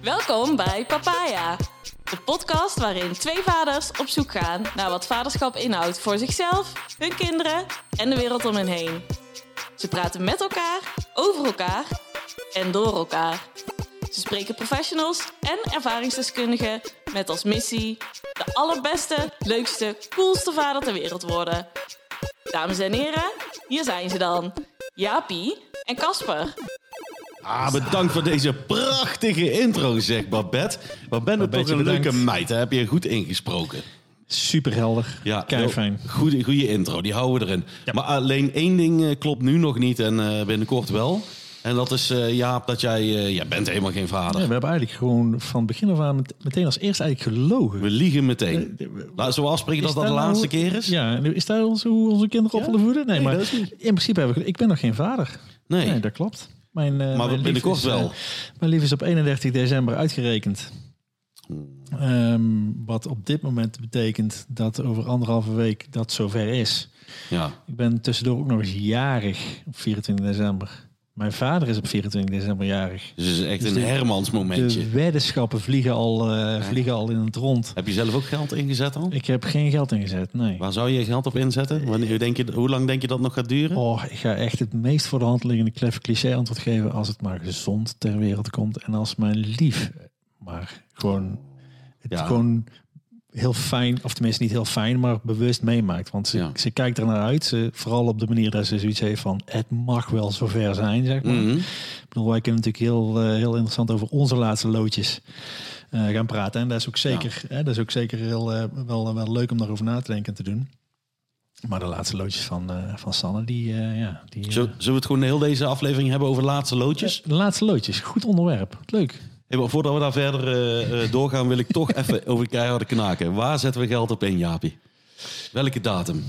Welkom bij Papaya, de podcast waarin twee vaders op zoek gaan naar wat vaderschap inhoudt voor zichzelf, hun kinderen en de wereld om hen heen. Ze praten met elkaar, over elkaar en door elkaar. Ze spreken professionals en ervaringsdeskundigen met als missie de allerbeste, leukste, coolste vader ter wereld worden. Dames en heren, hier zijn ze dan. Jaapie en Casper. Ah, bedankt voor deze prachtige intro, zeg Babette. Wat ben je toch een leuke meid, hè? heb je goed ingesproken. Super helder. Ja, Kei fijn. Goede, goede intro, die houden we erin. Maar alleen één ding eh, klopt nu nog niet en eh, binnenkort wel. En dat is, eh, Jaap, dat jij, jij bent helemaal geen vader. we hebben eigenlijk gewoon van begin af aan met- meteen als eerste eigenlijk gelogen. We liegen meteen. Laten we afspreken dat dat de nou- laatste keer is? Ja, en is dat ons, hoe onze kinderen op willen voeden? Nee, Nee, maar dat is niet. in principe hebben we... Ik ben nog geen vader. Nee. dat klopt. Mijn, eh, Maar mijn binnenkort is, eh, wel. mijn lief is op 31 december uitgerekend. Ehm, wat op dit moment betekent dat over anderhalve week dat zover is. Ja. Ik ben tussendoor ook nog eens jarig op 24 december. Mijn vader is op 24 december jarig. Dus het is echt Dus een Hermans momentje. De weddenschappen vliegen al, eh, vliegen al in het rond. Heb je zelf ook geld ingezet dan? Ik heb geen geld ingezet, nee. Waar zou je geld op inzetten? Wanneer denk je, hoe lang denk je dat nog gaat duren? Oh, ik ga echt het meest voor de hand liggende kleffe cliché antwoord geven als het maar gezond ter wereld komt. En als mijn lief maar gewoon, het Ja. gewoon heel fijn, of tenminste niet heel fijn, maar bewust meemaakt. Want ze, Ja. ze kijkt er naar uit, ze, vooral op de manier dat ze zoiets heeft van het mag wel zover zijn, zeg maar. Mhm. Ik bedoel, wij kunnen natuurlijk heel, eh, heel interessant over onze laatste loodjes eh, gaan praten. En dat is ook zeker, hè, dat is ook zeker heel, eh, wel, wel leuk om daarover na te denken en te doen. Maar de laatste loodjes van, van Sanne, die, ja, die, Zullen we het gewoon de hele deze aflevering hebben over laatste loodjes? de laatste loodjes, goed onderwerp. Leuk. Hey, maar voordat we daar verder eh, eh, doorgaan, wil ik toch even over keiharde knaken. Waar zetten we geld op in, Jaapie? Welke datum?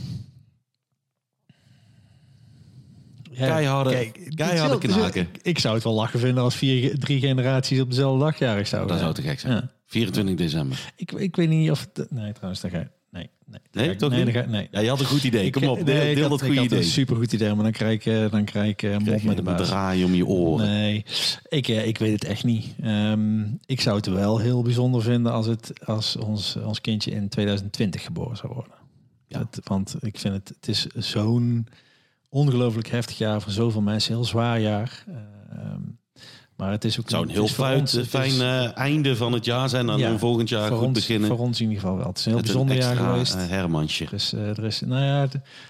Ja, Keiharde- kijk, keiharde is knaken. Ik, ik zou het wel lachen vinden als vier, drie generaties op dezelfde dag jarig zouden Dat zou te gek zijn. Ja. 24 december. Ik, ik weet niet of... Het, nee, trouwens, dat ga. Nee, nee, Nee, toch nee, ga nee. Ja, je had een goed idee. Kom op, deel, nee, deel had- dat ik goede idee. een supergoed idee, maar dan krijg ik, eh, dan krijg ik eh, mond met de baas. draai om je oren. Nee, ik, eh, ik weet het echt niet. Ehm, ik zou het wel heel bijzonder vinden als, het, als ons, ons kindje in 2020 geboren zou worden. Ja. Want ik vind het, het is zo'n ongelooflijk heftig jaar voor zoveel mensen. Heel zwaar jaar. Ehm, maar het is ook zou een heel fijn, ons- eh, einde van het jaar zijn. En Ja, dan volgend jaar goed ons, beginnen. Voor ons in ieder geval wel. Het is een heel een bijzonder jaar geweest. eh, Hermansje. er is, eh, er is, nou ja,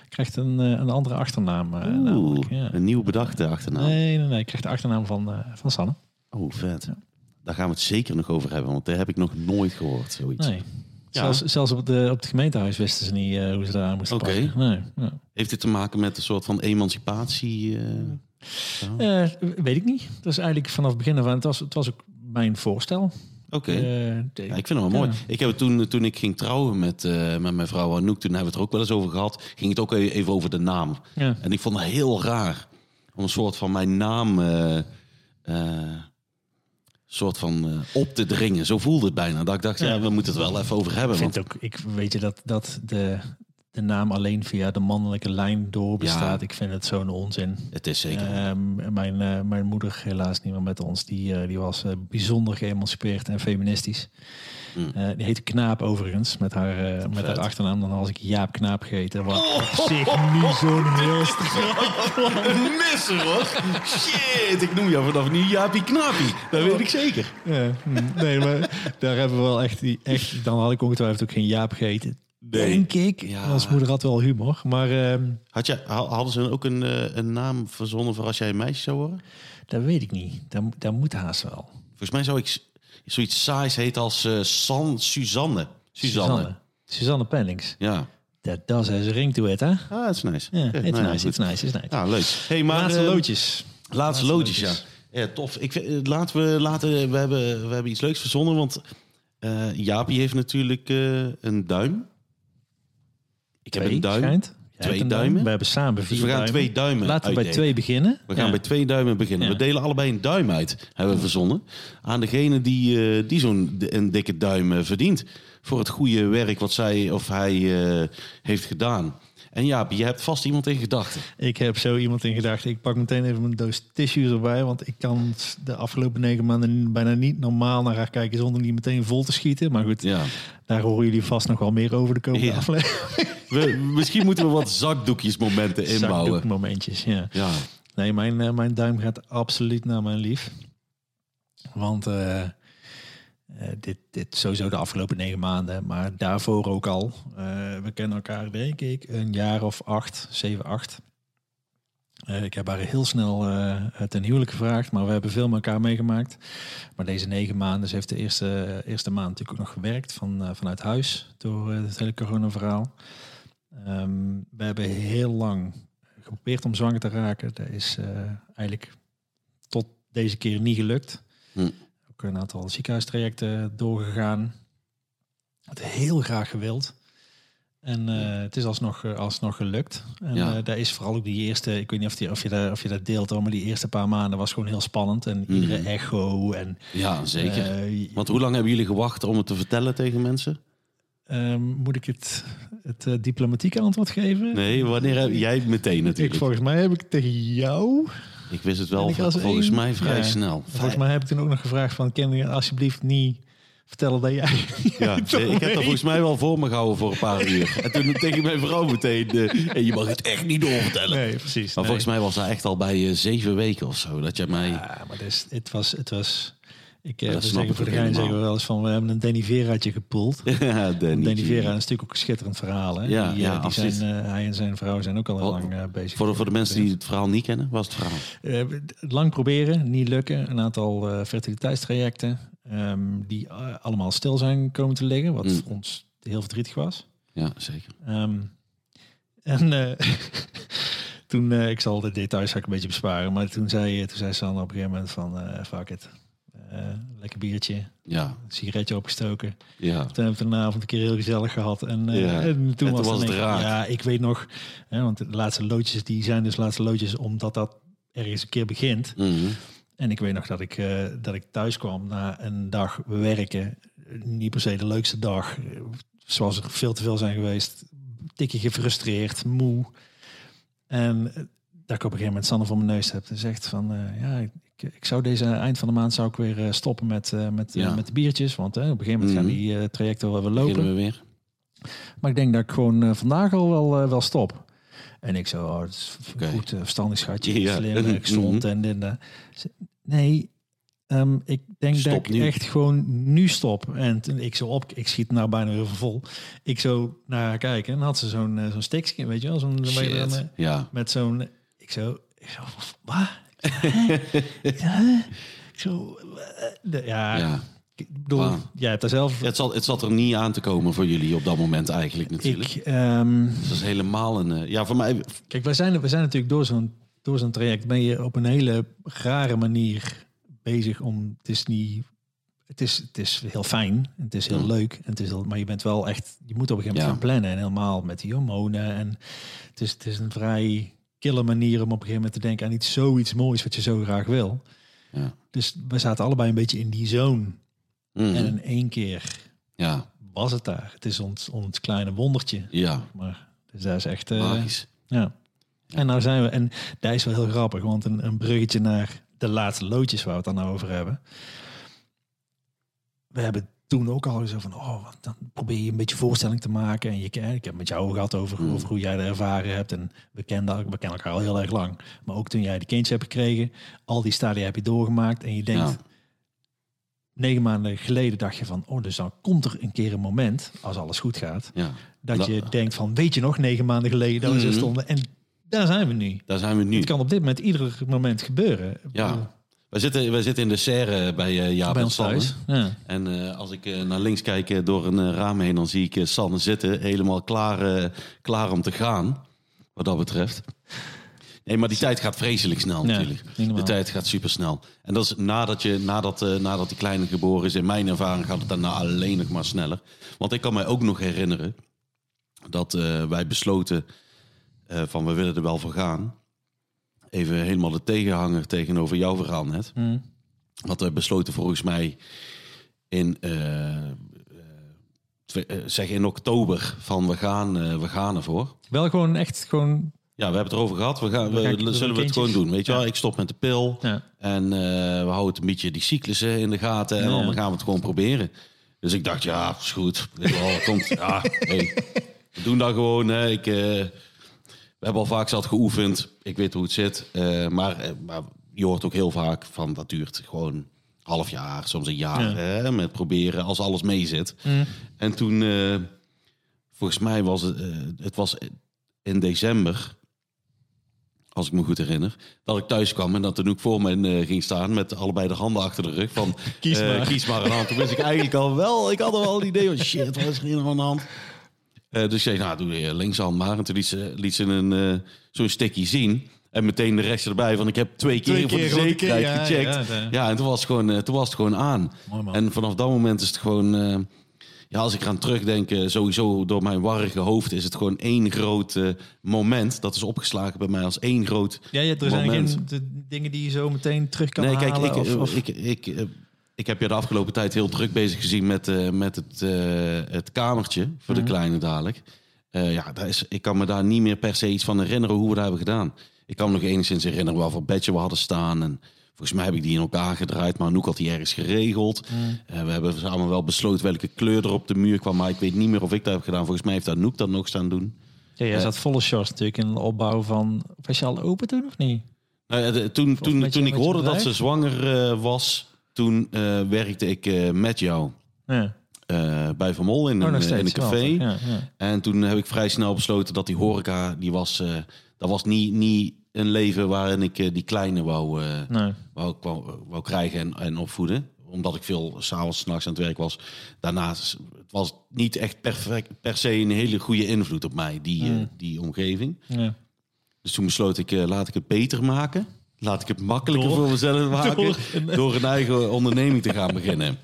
krijgt een, een andere achternaam. eh, Oeh, ja. een nieuw bedachte achternaam. Nee, nee, nee. Ik krijg de achternaam van, van Sanne. Oh, vet. Daar gaan we het zeker nog over hebben, want daar heb ik nog nooit gehoord, zoiets. Nee. Zelfs, zelfs op, de, op het gemeentehuis wisten ze niet hoe ze daar aan moesten Oké. pakken. Nee, ja. Heeft dit te maken met een soort van emancipatie? Eh? Weet ik niet. Dat is eigenlijk vanaf het begin af aan. Het was, het was ook mijn voorstel. Oké. Eh, Ja, ik vind het wel mooi. Ja. Ik heb toen, toen ik ging trouwen met, eh, met mijn vrouw Anouk, toen hebben we het er ook wel eens over gehad, ging het ook e- even over de naam. Ja. En ik vond het heel raar om een soort van mijn naam soort van op te dringen. Zo voelde het bijna. Dat ik dacht, ja, we moeten het wel even over hebben. Ik Want, vind ook, ik weet je dat, dat de, de naam alleen via de mannelijke lijn door bestaat. Ja. Ik vind het zo'n onzin. het is zeker. Ehm, mijn, eh, mijn moeder, helaas niet meer met ons, die, eh, die was eh, bijzonder geëmancipeerd en feministisch. Eh, die heette Knaap overigens, met haar, met haar achternaam. Dan was ik Jaap Knaap gegeten. Wat op zich niet zo'n heel misser hoor. Shit, ik noem jou vanaf nu Jaapie Knapie. Dat weet ik zeker. Ja, hm, nee, maar daar hebben we wel echt, die, echt... Dan had ik ongetwijfeld ook geen Jaap gegeten. Nee. Denk ik. Ja. Ons moeder had wel humor. Maar ehm, Had je, ha- hadden ze ook een, eh, een naam verzonnen voor als jij een meisje zou worden? dat weet ik niet. Dat, moet- dat moet haast wel. Volgens mij zou ik zoiets saais heet als eh, San Suzanne. Suzanne. Suzanne. Suzanne Pennings. Ja. Dat does has a ring to it, hè? Ah, dat is nice. Ja, Oké, it's nou ja, nice, it's nice, it's nice. Ja, leuk. Hey, maar, Laatste eh, loodjes. Laatste loodjes, ja. Ja, tof. Ik, vind- eh, laten we, laten, we, hebben, we hebben iets leuks verzonnen, want eh Jaapie heeft natuurlijk eh, een duim. Ik heb Twee, een duim. schijnt. Twee duimen. We hebben samen vier Dus we gaan duimen. twee duimen Laten we bij twee beginnen. We gaan Ja. bij twee duimen beginnen. Ja. We delen allebei een duim uit, hebben we verzonnen. Aan degene die, eh, die zo'n een dikke duim eh, verdient. Voor het goede werk wat zij of hij eh, heeft gedaan. En Jaap, je hebt vast iemand in gedachten. Ik heb zo iemand in gedachten. Ik pak meteen even mijn doos tissues erbij. Want ik kan de afgelopen negen maanden bijna niet normaal naar haar kijken zonder die meteen vol te schieten. Maar goed, Ja. daar horen jullie vast nog wel meer over de komende Ja. aflevering. We, misschien moeten we wat zakdoekjesmomenten inbouwen. Momentjes, ja. Ja. Nee, mijn, eh, mijn duim gaat absoluut naar mijn lief. Want eh, eh, dit, dit sowieso de afgelopen negen maanden, maar daarvoor ook al. Eh, we kennen elkaar, denk ik, een jaar of acht, zeven, acht. Eh, ik heb haar heel snel ten huwelijk gevraagd, maar we hebben veel met elkaar meegemaakt. Maar deze negen maanden, ze heeft de eerste, eerste maand natuurlijk ook nog gewerkt van, vanuit huis door het hele corona-verhaal. Ehm, we hebben heel lang geprobeerd om zwanger te raken. Dat is eigenlijk tot deze keer niet gelukt. Hm. Ook een aantal ziekenhuistrajecten doorgegaan. Het heel graag gewild. En eh, het is alsnog, eh, alsnog gelukt. En Ja. eh, daar is vooral ook die eerste, ik weet niet of, die, of, je, dat, of je dat deelt, maar die eerste paar maanden was gewoon heel spannend. En iedere Mhm. echo. En, ja, zeker. Want hoe lang hebben jullie gewacht om het te vertellen tegen mensen? ehm, moet ik het, het diplomatieke antwoord geven? Nee, wanneer heb jij meteen Ik, natuurlijk? volgens mij heb ik tegen jou Ik wist het wel volgens mij vrij ja. snel. Volgens mij heb ik toen ook nog gevraagd van... kan je alsjeblieft niet vertellen dat jij... Ja, ik heb dat volgens mij wel voor me gehouden voor een paar uur. En toen tegen mijn vrouw meteen... eh, en je mag het echt niet doorvertellen. Nee, precies. Maar volgens mij was dat echt al bij eh, zeven weken of zo. Dat jij mij... Ja, maar dus, het was... Het was ik eh, dat zeggen voor de gein zeggen we wel eens van... we hebben een Danny Veraatje gepoeld. ja, Danny. Danny Vera is natuurlijk ook een schitterend verhaal. Hè? Ja, die, ja, eh, die zijn, eh, hij en zijn vrouw zijn ook al heel lang bezig. Voor de, voor de mensen die het verhaal niet kennen, was het verhaal. Lang proberen, niet lukken. Een aantal fertiliteitstrajecten ehm, die allemaal stil zijn komen te liggen. Wat Mm. voor ons heel verdrietig was. Ja, zeker. Ehm, en toen, ik zal de details ga ik een beetje besparen, maar toen zei, toen zei Sander op een gegeven moment van, fuck it. Eh, lekker biertje, Ja, een sigaretje opgestoken. ja. Toen hebben we een avond een keer heel gezellig gehad. En, eh, Ja. en toen, toen was, was het raak. Ja, ik weet nog, hè, want de laatste loodjes, die zijn dus laatste loodjes omdat dat ergens een keer begint. Mhm. En ik weet nog dat ik, eh, dat ik thuis kwam na een dag werken. Niet per se de leukste dag. Zoals er veel te veel zijn geweest. Tikje gefrustreerd, moe. En dat ik op een gegeven moment Sanne voor mijn neus heb. En zegt van, eh, ja, ik, ik zou deze eind van de maand zou ik weer eh, stoppen met, eh, met, eh, Ja. met de biertjes. Want eh, op een gegeven moment gaan Mhm. die eh, trajecten wel weer lopen. We weer. Maar ik denk dat ik gewoon eh, vandaag al wel, eh, wel stop. En ik zo, oh, is goed, verstandig schatje, Ja. slim, eh, gezond Mhm. en dit Nee, ehm, ik denk Stop dat ik nu. echt gewoon nu stop. En toen ik zo op, ik schiet nou bijna weer vol. Ik zo naar haar kijken en had ze zo'n eh, zo'n stickje, weet je wel, zo'n eh. Ja. met zo'n, ik zo, ik zo, wat? Ja, zo, eh, ja, ja. ik bedoel, Wauw. jij hebt daar zelf. Het, zat, het zat er niet aan te komen voor jullie op dat moment eigenlijk natuurlijk. Ik, ehm, Dat is helemaal een... eh, ja, voor mij... Kijk, wij zijn, we zijn natuurlijk door zo'n, door zo'n traject ben je op een hele rare manier bezig om. Het is niet. Het is, het is heel fijn. Het is heel Ja. leuk. En het is heel, maar je bent wel echt. Je moet op een gegeven moment Ja. gaan plannen. En helemaal met die hormonen. En het is, het is een vrij kille manier om op een gegeven moment te denken aan iets zoiets moois wat je zo graag wil. Ja. Dus we zaten allebei een beetje in die zone. Mhm. En in één keer Ja, was het daar. Het is ons, ons kleine wondertje. ja. Maar dus dat is echt. eh, Magisch. ja. En nou zijn we, en dat is wel heel grappig, want een, een bruggetje naar de laatste loodjes waar we het dan nou over hebben. We hebben toen ook al zo van, oh, dan probeer je een beetje voorstelling te maken. En je, ik heb met jou gehad over, Mm. over hoe jij dat ervaren hebt. En we kennen, we kennen elkaar al heel erg lang. Maar ook toen jij de kindjes hebt gekregen, al die stadia heb je doorgemaakt. En je denkt, Ja. negen maanden geleden dacht je van, oh, dus dan komt er een keer een moment, als alles goed gaat, Ja. dat Dat- je denkt van, weet je nog, negen maanden geleden dat we zo Mhm. stonden. En daar zijn we nu. Daar zijn we nu. Het kan op dit moment ieder moment gebeuren. Ja. Wij zitten, wij zitten in de serre bij eh Jaap bij en Sanne. Ja. En eh, als ik eh, naar links kijk door een raam heen, dan zie ik Sanne zitten. Helemaal klaar, klaar om te gaan, wat dat betreft. Nee, maar die tijd gaat vreselijk snel Ja, natuurlijk. De tijd gaat super snel. En dat is nadat, je, nadat, nadat die kleine geboren is, in mijn ervaring gaat het daarna alleen nog maar sneller. Want ik kan mij ook nog herinneren dat wij besloten eh, van we willen er wel voor gaan. Even helemaal de tegenhanger tegenover jouw verhaal net. Hm. Want we besloten volgens mij in eh, eh, eh, zeg in oktober van we gaan, we gaan ervoor. Wel gewoon echt gewoon... Ja, we hebben het erover gehad. We, gaan, we, zullen we het gewoon doen. Weet je wel, ik stop met de pil. Ja. En we houden een beetje die cyclussen in de gaten. En Ja. dan gaan we het gewoon proberen. Dus ik dacht, ja, is goed. Wel, komt, ja, hey, we doen dat gewoon. Hè. Ik, we hebben al vaak zat geoefend. Ik weet hoe het zit. Eh, maar, eh, maar je hoort ook heel vaak van dat duurt gewoon half jaar, soms een jaar. Ja. Hè, met proberen als alles mee zit. Mm. En toen, eh, volgens mij was het, het was in december, als ik me goed herinner, dat ik thuis kwam en dat Anouk voor me ging staan met allebei de handen achter de rug van Kies maar. kies maar een hand. Toen wist ik eigenlijk al wel, ik had al wel een idee van shit, wat is er hier aan de hand? Eh, dus ik zei, nou doe je linkshand maar. En toen liet ze, liet ze een, eh, zo'n stickje zien. En meteen de rechts erbij van ik heb twee keer voor de keer, zekerheid ja, gecheckt. ja, Ja, ja. en toen was, het gewoon, eh, toen was het gewoon aan. Mooi. En vanaf dat moment is het gewoon... ja, als ik eraan terugdenk, eh, sowieso door mijn warrige hoofd... is het gewoon één groot moment. Dat is opgeslagen bij mij als één groot Ja, ja, er zijn moment. geen de dingen die je zo meteen terug kan nee, kijk, halen. ik, of, eh, of- ik, ik, ik heb je de afgelopen tijd heel druk bezig gezien met, eh, met het, eh, het kamertje voor Mhm. de kleine dadelijk. Eh, ja, daar is, ik kan me daar niet meer per se iets van herinneren hoe we dat hebben gedaan. Ik kan me nog enigszins herinneren waarvoor bedje we hadden staan. En volgens mij heb ik die in elkaar gedraaid, maar Anouk had die ergens geregeld. Mhm. We hebben samen wel besloten welke kleur er op de muur kwam, maar ik weet niet meer of ik dat heb gedaan. Volgens mij heeft Anouk dat nog staan doen. ja, jij zat volle shorts natuurlijk in de opbouw van... Was je al open toen of niet? Nou ja, de- toen, toen, toen ik hoorde dat ze zwanger was, toen eh, werkte ik eh, met jou. Ja. eh, bij Van Mol in, Oh, een, in een café. wel, Ja, ja. En toen heb ik vrij snel besloten dat die horeca, die was, dat was niet, niet een leven waarin ik die kleine wou, Nee. wou, wou, wou krijgen en, en opvoeden. Omdat ik veel s'avonds, s'nachts aan het werk was. Daarnaast, het was niet echt perfect, per se een hele goede invloed op mij, die, Mm. die omgeving. Ja. Dus toen besloot ik, laat ik het beter maken. Laat ik het makkelijker Door- voor mezelf maken. door Door een- eigen onderneming te gaan beginnen.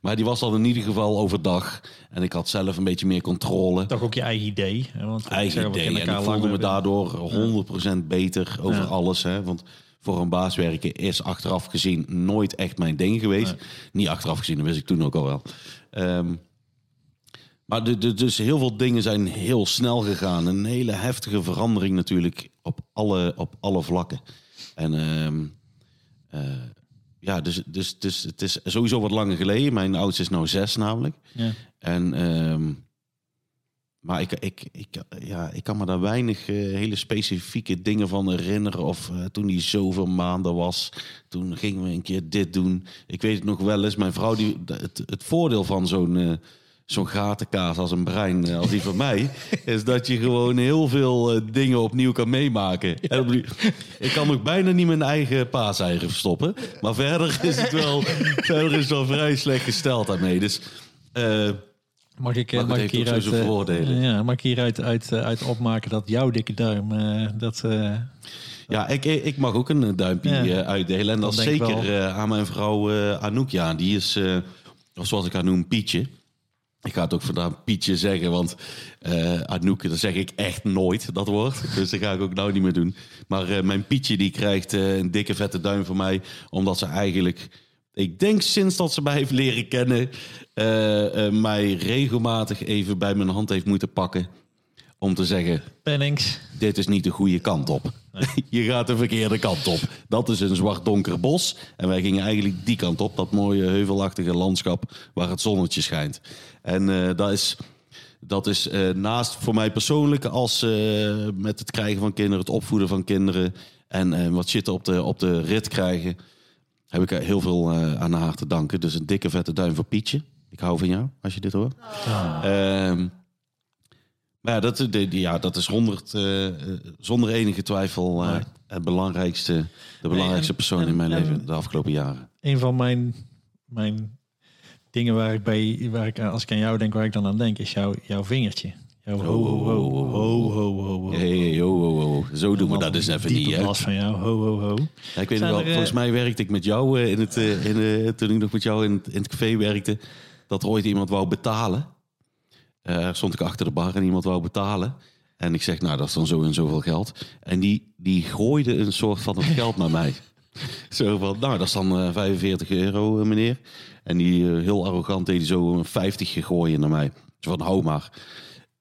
Maar die was al in ieder geval overdag. En ik had zelf een beetje meer controle. Toch ook je eigen idee. hè, Want Eigen idee. En ik voelde me daardoor 100% beter over Ja. alles. Hè? Want voor een baas werken is achteraf gezien nooit echt mijn ding geweest. Niet achteraf gezien, dat wist ik toen ook al wel. Ehm, maar de, de- dus heel veel dingen zijn heel snel gegaan. Een hele heftige verandering natuurlijk op alle, op alle vlakken. En ehm, eh, ja, dus, dus, dus het is sowieso wat langer geleden. Mijn oudste is nou zes namelijk. Ja. En, ehm, maar ik, ik, ik, ja, ik kan me daar weinig eh, hele specifieke dingen van herinneren. Of eh, toen hij zoveel maanden was, toen gingen we een keer dit doen. Ik weet het nog wel eens. Mijn vrouw, die, het, het voordeel van zo'n zo'n gatenkaas als een brein, eh, als die van mij, is dat je gewoon heel veel eh, dingen opnieuw kan meemaken. En ik kan ook bijna niet mijn eigen paaseieren verstoppen. Maar verder is het wel, verder is het wel vrij slecht gesteld daarmee. Dus eh, Mag ik, mag ik hieruit, ja, mag ik hieruit uit, uit opmaken dat jouw dikke duim, dat, Ja, ik, ik mag ook een duimpje Ja. uitdelen. En dat ik zeker aan mijn vrouw eh Anouk. Ja, die is, of zoals ik haar noem, Pietje. Ik ga het ook vandaag Pietje zeggen, want eh Anouk, dat zeg ik echt nooit, dat woord. Dus dat ga ik ook nou niet meer doen. Maar eh, mijn Pietje, die krijgt eh, een dikke vette duim van mij. Omdat ze eigenlijk, ik denk sinds dat ze mij heeft leren kennen... mij regelmatig even bij mijn hand heeft moeten pakken. Om te zeggen, Pennings. dit is niet de goede kant op. Je gaat de verkeerde kant op. Dat is een zwart donker bos. En wij gingen eigenlijk die kant op. Dat mooie heuvelachtige landschap waar het zonnetje schijnt. En eh, dat is, dat is eh, naast voor mij persoonlijk als eh, met het krijgen van kinderen, het opvoeden van kinderen. En eh, wat shit op de, op de rit krijgen. Heb ik heel veel eh, aan haar te danken. Dus een dikke vette duim voor Pietje. Ik hou van jou, als je dit hoort. Ehm, ja, dat, de, ja, dat is honderd, eh, eh, zonder enige twijfel eh, het belangrijkste, de belangrijkste en- persoon en- in mijn en- leven de afgelopen jaren. Een van mijn, mijn dingen waar ik bij, waar ik, als ik aan jou denk, waar ik dan aan denk, is jouw, jouw vingertje. Ho, ho, ho, ho, ho, ho, ho. Hey, ho, ho, ho. Zo doen we dat dus even niet. Hè? bas van jou, ho, ho, ho. Ja, ik weet nog wel, er, volgens mij werkte ik met jou in het, in, toen ik nog met jou in, het- in het café werkte, dat ooit iemand wou betalen. Eh stond ik achter de bar en iemand wou betalen. En ik zeg, nou, dat is dan zo en zoveel geld. En die, die gooide een soort van het geld naar mij. Zo van, nou, dat is dan eh, 45 euro, eh, meneer. En die eh, heel arrogant deed hij zo een 50 gooien naar mij. Zo van, hou maar.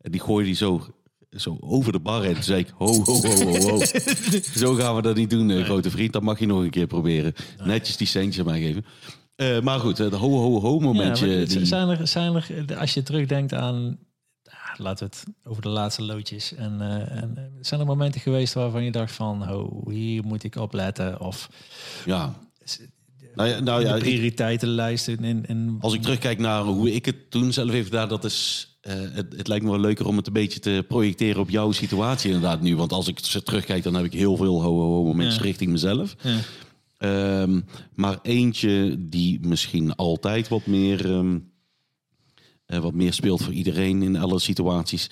En die gooide die zo, zo over de bar heen. Toen zei ik, ho, ho, ho, ho, ho. zo gaan we dat niet doen, eh, grote vriend. Dat mag je nog een keer proberen. Netjes die centjes aan mij geven. Eh, maar goed, het ho, ho, ho momentje. Ja, die- zijn, er, zijn er, als je terugdenkt aan, ah, laten we het over de laatste loodjes. En, eh, en eh, zijn er momenten geweest waarvan je dacht van, oh, hier moet ik opletten. Of ja. Nou ja, nou ja, de prioriteitenlijst in, Als ik terugkijk naar hoe ik het toen zelf heb gedaan, dat is. het, het lijkt me wel leuker om het een beetje te projecteren op jouw situatie inderdaad nu. Want als ik terugkijk, dan heb ik heel veel ho, ho, ho momentjes Ja. richting mezelf. Ja. Ehm, maar eentje die misschien altijd wat meer, ehm, eh, wat meer speelt voor iedereen in alle situaties,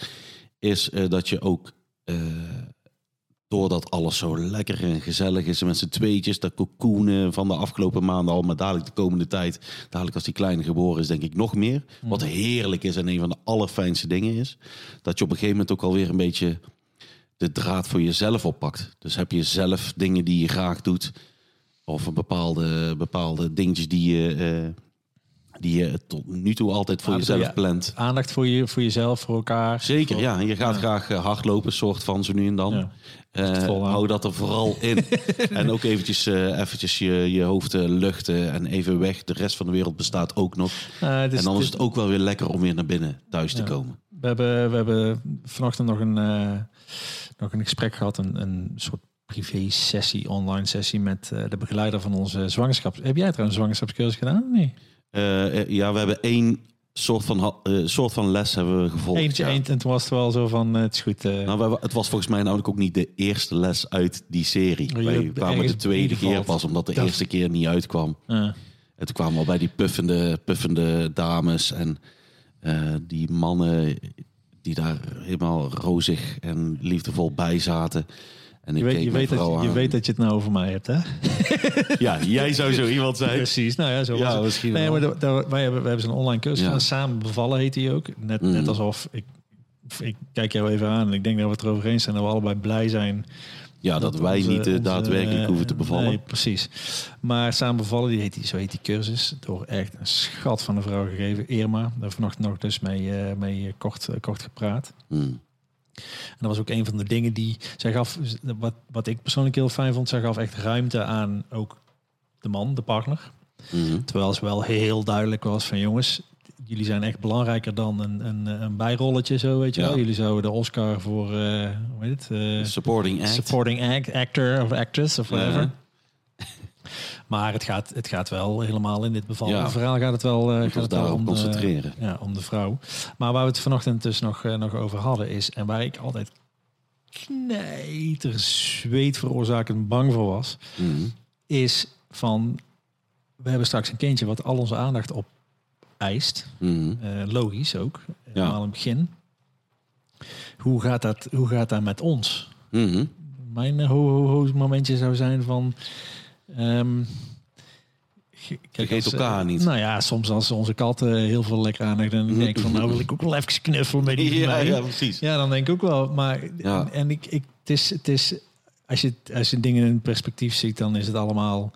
is eh, dat je ook, eh, doordat alles zo lekker en gezellig is en met z'n tweetjes, dat cocoenen van de afgelopen maanden al, maar dadelijk de komende tijd, dadelijk als die kleine geboren is, denk ik nog meer. Wat heerlijk is en een van de allerfijnste dingen is, dat je op een gegeven moment ook alweer een beetje de draad voor jezelf oppakt. Dus heb je zelf dingen die je graag doet, of een bepaalde, bepaalde dingetjes die je, eh, die je tot nu toe altijd voor jezelf je- plant. aandacht voor, je, voor jezelf, voor elkaar. Zeker, Voor- ja. En je gaat graag eh, hardlopen, soort van zo nu en dan. Ja. Eh, hou dat er vooral in. en ook eventjes, eventjes je, je hoofd luchten en even weg. De rest van de wereld bestaat ook nog. Is- en dan is het- ook wel weer lekker om weer naar binnen thuis te komen. We hebben, we hebben vanochtend nog een, nog een gesprek gehad, een, een soort privé-sessie, online sessie met eh, de begeleider van onze zwangerschaps. Heb jij trouwens een zwangerschapscursus gedaan? Nee. Eh, eh, ja, we hebben één soort van, eh, soort van les hebben we gevolgd. Eentje, ja. eentje, en toen was het wel zo van, het is goed. Nou, wij- het was volgens mij namelijk ook niet de eerste les uit die serie. Oh, je Wij kwamen de tweede keer pas, omdat de Dat- eerste keer niet uitkwam. En toen kwamen we al bij die puffende, puffende dames en die mannen die daar helemaal rozig en liefdevol bij zaten. En ik je, weet, je, weet dat, je, je aan. weet dat je het nou over mij hebt, hè? Ja, jij zou zo iemand zijn. Precies, nou ja, zo Ja, was het. misschien Nee, maar de- de- wij hebben, we hebben zo'n online cursus Ja. Samen bevallen heet die ook. Net, net Mhm. alsof, ik, ik kijk jou even aan en ik denk dat we het erover eens zijn dat we allebei blij zijn Ja, dat, wij onze- niet eh, daadwerkelijk eh, hoeven te bevallen. Nee, precies. Maar samen bevallen, die heet die, zo heet die cursus. Door echt een schat van een vrouw gegeven. Irma. Daar vanochtend nog dus mee, eh, mee eh, kort, eh, kort gepraat. Hmm. En dat was ook een van de dingen die zij gaf. Wat, wat ik persoonlijk heel fijn vond. Zij gaf echt ruimte aan ook de man, de partner. Mhm. Terwijl ze wel heel duidelijk was van jongens, jullie zijn echt belangrijker dan een, een, een bijrolletje zo, weet je Ja. wel. Jullie zouden de Oscar voor, eh hoe heet het? Eh, Supporting act. supporting act, actor of actress of whatever. Ja. Maar het gaat, het gaat wel helemaal in dit bevallen Ja. verhaal gaat het wel, eh, gaat het wel daarop om de, concentreren. ja, om de vrouw. Maar waar we het vanochtend dus nog, eh, nog over hadden is, en waar ik altijd knijter zweet veroorzakend bang voor was, Mhm. is van, we hebben straks een kindje wat al onze aandacht op eist. Mhm. Eh, logisch ook, Ja. helemaal in het begin. Hoe gaat dat, hoe gaat dat met ons? Mhm. Mijn ho, ho, ho momentje zou zijn van... ehm, ge- kijk, Vergeet als, elkaar eh, niet. Nou ja, soms als onze kat heel veel lekker aandacht... dan denk ik van, nou wil ik ook wel even knuffelen met die Ja, ja, precies. Ja, dan denk ik ook wel. Maar Ja. en ik, ik, het is, het is, als je, als je dingen in perspectief ziet, dan is het allemaal,